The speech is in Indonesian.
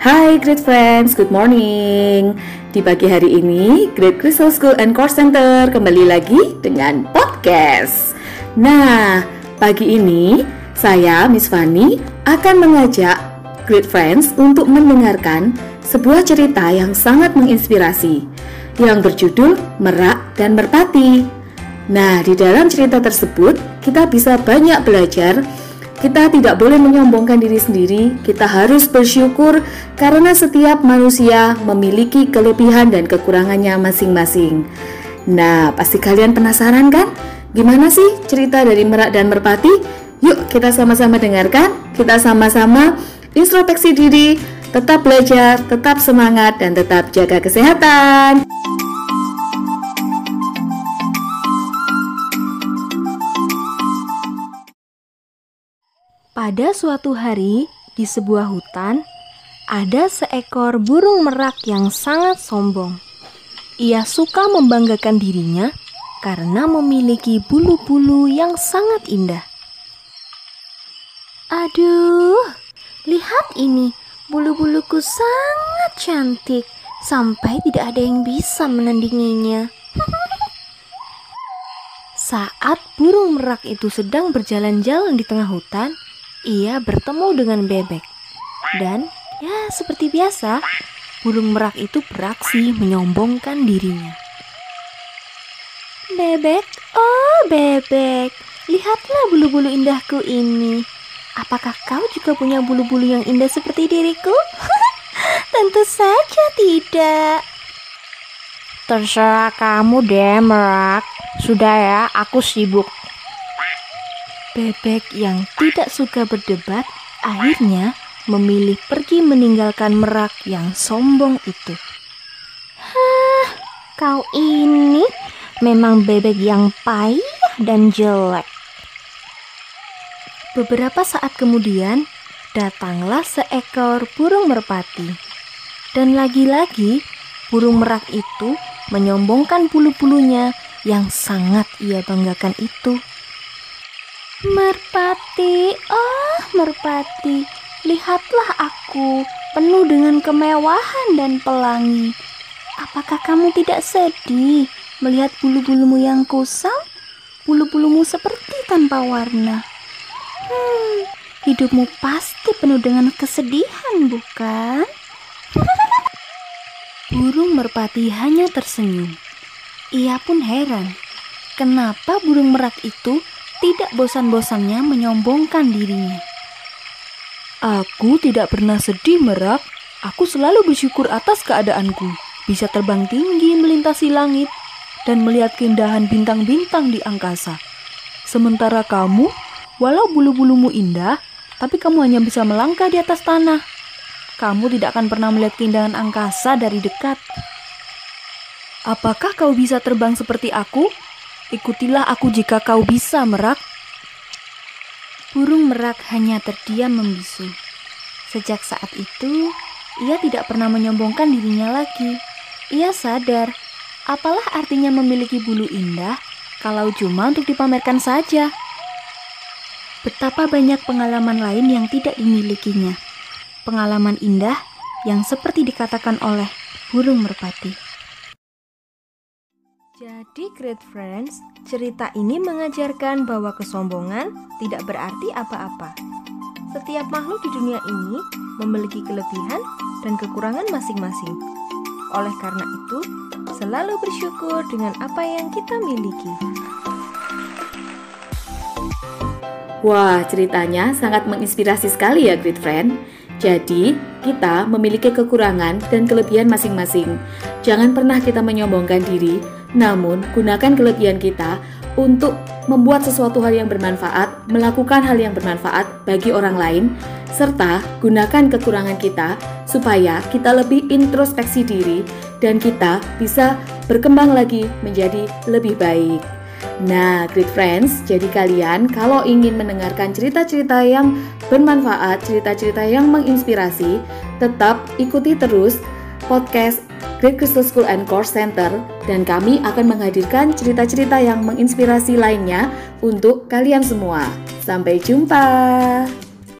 Hai great friends, good morning. Di pagi hari ini, Great Crystal School and Course Center kembali lagi dengan podcast. Nah, pagi ini saya Miss Fanny akan mengajak great friends untuk mendengarkan sebuah cerita yang sangat menginspirasi yang berjudul Merak dan Merpati. Nah, di dalam cerita tersebut kita bisa banyak belajar kita tidak boleh menyombongkan diri sendiri, kita harus bersyukur karena setiap manusia memiliki kelebihan dan kekurangannya masing-masing. Nah, pasti kalian penasaran kan? Gimana sih cerita dari Merak dan Merpati? Yuk kita sama-sama dengarkan, kita sama-sama introspeksi diri, tetap belajar, tetap semangat, dan tetap jaga kesehatan. Pada suatu hari, di sebuah hutan, ada seekor burung merak yang sangat sombong. Ia suka membanggakan dirinya karena memiliki bulu-bulu yang sangat indah. Aduh, lihat ini, bulu-buluku sangat cantik sampai tidak ada yang bisa menandinginya. Saat burung merak itu sedang berjalan-jalan di tengah hutan, ia bertemu dengan bebek. Dan ya seperti biasa, burung merak itu beraksi menyombongkan dirinya. Bebek, oh bebek, lihatlah bulu-bulu indahku ini. Apakah kau juga punya bulu-bulu yang indah seperti diriku? Tentu saja tidak. Terserah kamu deh, Merak. Sudah ya, aku sibuk. Bebek yang tidak suka berdebat akhirnya memilih pergi meninggalkan merak yang sombong itu. Hah, kau ini memang bebek yang payah dan jelek. Beberapa saat kemudian, datanglah seekor burung merpati. Dan lagi-lagi, burung merak itu menyombongkan bulu-bulunya yang sangat ia banggakan itu. Merpati, oh merpati, lihatlah aku penuh dengan kemewahan dan pelangi. Apakah kamu tidak sedih melihat bulu-bulumu yang kusam? Bulu-bulumu seperti tanpa warna. Hmm, hidupmu pasti penuh dengan kesedihan, bukan? Burung merpati hanya tersenyum. Ia pun heran, kenapa burung merak itu tidak bosan-bosannya menyombongkan dirinya. Aku tidak pernah sedih merak. Aku selalu bersyukur atas keadaanku. Bisa terbang tinggi melintasi langit dan melihat keindahan bintang-bintang di angkasa. Sementara kamu, walau bulu-bulumu indah, tapi kamu hanya bisa melangkah di atas tanah. Kamu tidak akan pernah melihat keindahan angkasa dari dekat. Apakah kau bisa terbang seperti aku? Ikutilah aku jika kau bisa, merak. Burung merak hanya terdiam membisu. Sejak saat itu, ia tidak pernah menyombongkan dirinya lagi. Ia sadar, apalah artinya memiliki bulu indah kalau cuma untuk dipamerkan saja. Betapa banyak pengalaman lain yang tidak dimilikinya. Pengalaman indah yang seperti dikatakan oleh burung merpati. Jadi great friends, cerita ini mengajarkan bahwa kesombongan tidak berarti apa-apa. Setiap makhluk di dunia ini memiliki kelebihan dan kekurangan masing-masing. Oleh karena itu, selalu bersyukur dengan apa yang kita miliki. Wah, ceritanya sangat menginspirasi sekali ya, great friend. Jadi, kita memiliki kekurangan dan kelebihan masing-masing. Jangan pernah kita menyombongkan diri, namun gunakan kelebihan kita untuk membuat sesuatu hal yang bermanfaat, melakukan hal yang bermanfaat bagi orang lain, serta gunakan kekurangan kita supaya kita lebih introspeksi diri dan kita bisa berkembang lagi menjadi lebih baik. Nah, great friends, jadi kalian kalau ingin mendengarkan cerita-cerita yang bermanfaat, cerita-cerita yang menginspirasi, tetap ikuti terus podcast Great Crystal School and Course Center dan kami akan menghadirkan cerita-cerita yang menginspirasi lainnya untuk kalian semua. Sampai jumpa.